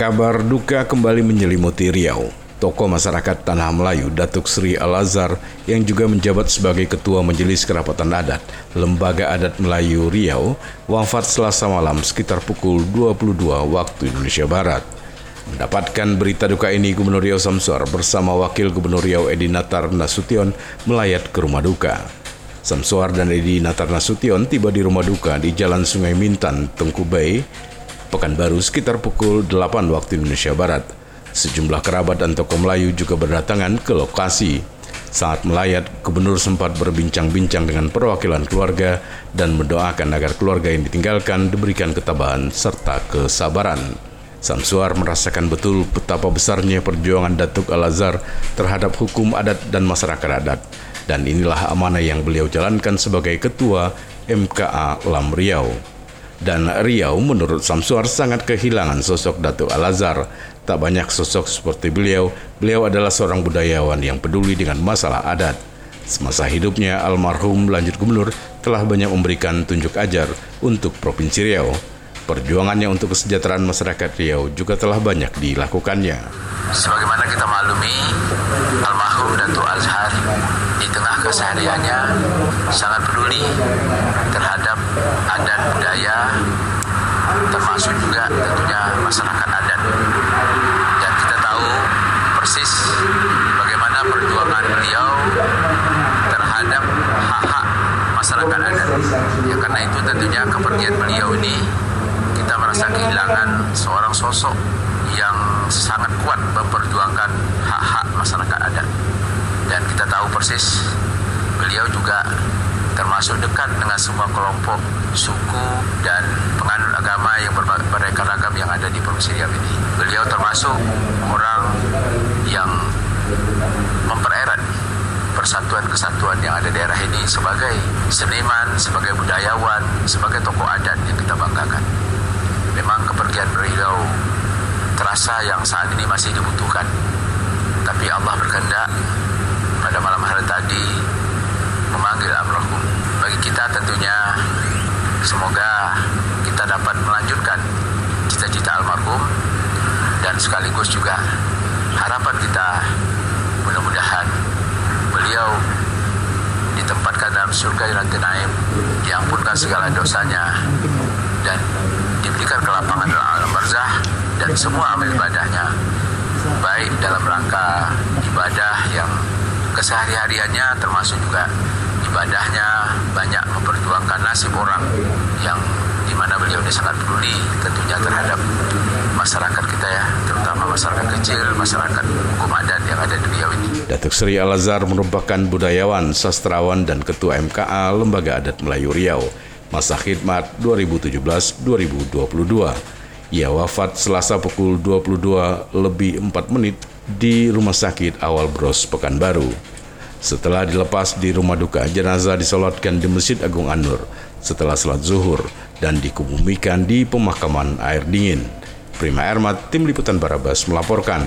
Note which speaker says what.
Speaker 1: Kabar duka kembali menyelimuti Riau. Tokoh masyarakat Tanah Melayu Datuk Sri Al-Azhar yang juga menjabat sebagai Ketua Majelis Kerapatan Adat Lembaga Adat Melayu Riau wafat selasa malam sekitar pukul 22 waktu Indonesia Barat. Mendapatkan berita duka ini Gubernur Riau Samsuar bersama Wakil Gubernur Riau Edi Natar Nasution melayat ke rumah duka. Samsuar dan Edi Natar Nasution tiba di rumah duka di Jalan Sungai Mintan, Tengku Bay, Pekanbaru sekitar pukul 8 waktu Indonesia Barat. Sejumlah kerabat dan tokoh Melayu juga berdatangan ke lokasi. Saat melayat, gubernur sempat berbincang-bincang dengan perwakilan keluarga dan mendoakan agar keluarga yang ditinggalkan diberikan ketabahan serta kesabaran. Samsuar merasakan betul betapa besarnya perjuangan Datuk Al-Azhar terhadap hukum adat dan masyarakat adat. Dan inilah amanah yang beliau jalankan sebagai ketua MKA Lam Riau. Dan Riau menurut Samsuar sangat kehilangan sosok Datuk Al-Azhar. Tak banyak sosok seperti beliau, beliau adalah seorang budayawan yang peduli dengan masalah adat. Semasa hidupnya, almarhum lanjut gubernur telah banyak memberikan tunjuk ajar untuk Provinsi Riau. Perjuangannya untuk kesejahteraan masyarakat Riau juga telah banyak dilakukannya.
Speaker 2: Sebagaimana kita maklumi, almarhum Datuk Azhar di tengah kesehariannya sangat peduli adat budaya termasuk juga tentunya masyarakat adat. Dan kita tahu persis bagaimana perjuangan beliau terhadap hak-hak masyarakat adat. Ya karena itu tentunya kepergian beliau ini kita merasa kehilangan seorang sosok yang sangat kuat memperjuangkan hak-hak masyarakat adat. Dan kita tahu persis beliau juga termasuk dekat semua kelompok suku dan penganut agama yang beraneka ragam yang ada di Provinsi Riau ini. Beliau termasuk orang yang mempererat persatuan kesatuan yang ada di daerah ini sebagai seniman, sebagai budayawan, sebagai tokoh adat yang kita banggakan. Memang kepergian beliau terasa yang saat ini masih dibutuhkan. Tapi Allah berkehendak pada malam hari tadi memanggil almarhum. Bagi kita tentunya semoga kita dapat melanjutkan cita-cita almarhum dan juga. Harapan kita mudah-mudahan beliau ditempatkan dalam surga yang naim, diampunkan segala dosanya dan diberikan kelapangan dalam alam barzah dan semua amal ibadahnya baik dalam rangka ibadah yang kesehari-hariannya termasuk juga ibadahnya banyak memperjuangkan nasib orang yang di mana beliau ini sangat peduli tentunya terhadap masyarakat ya, masyarakat kecil, masyarakat hukum adat yang ada di Riau ini.
Speaker 1: Datuk Seri Al-Azhar merupakan budayawan, sastrawan, dan ketua MKA Lembaga Adat Melayu Riau, masa khidmat 2017-2022. Ia wafat selasa pukul 22 lebih 4 menit di Rumah Sakit Awal Bros Pekanbaru. Setelah dilepas di rumah duka, jenazah disolatkan di Masjid Agung Anur setelah salat zuhur dan dikebumikan di pemakaman air dingin. Prima Ermat, Tim Liputan Barabas melaporkan.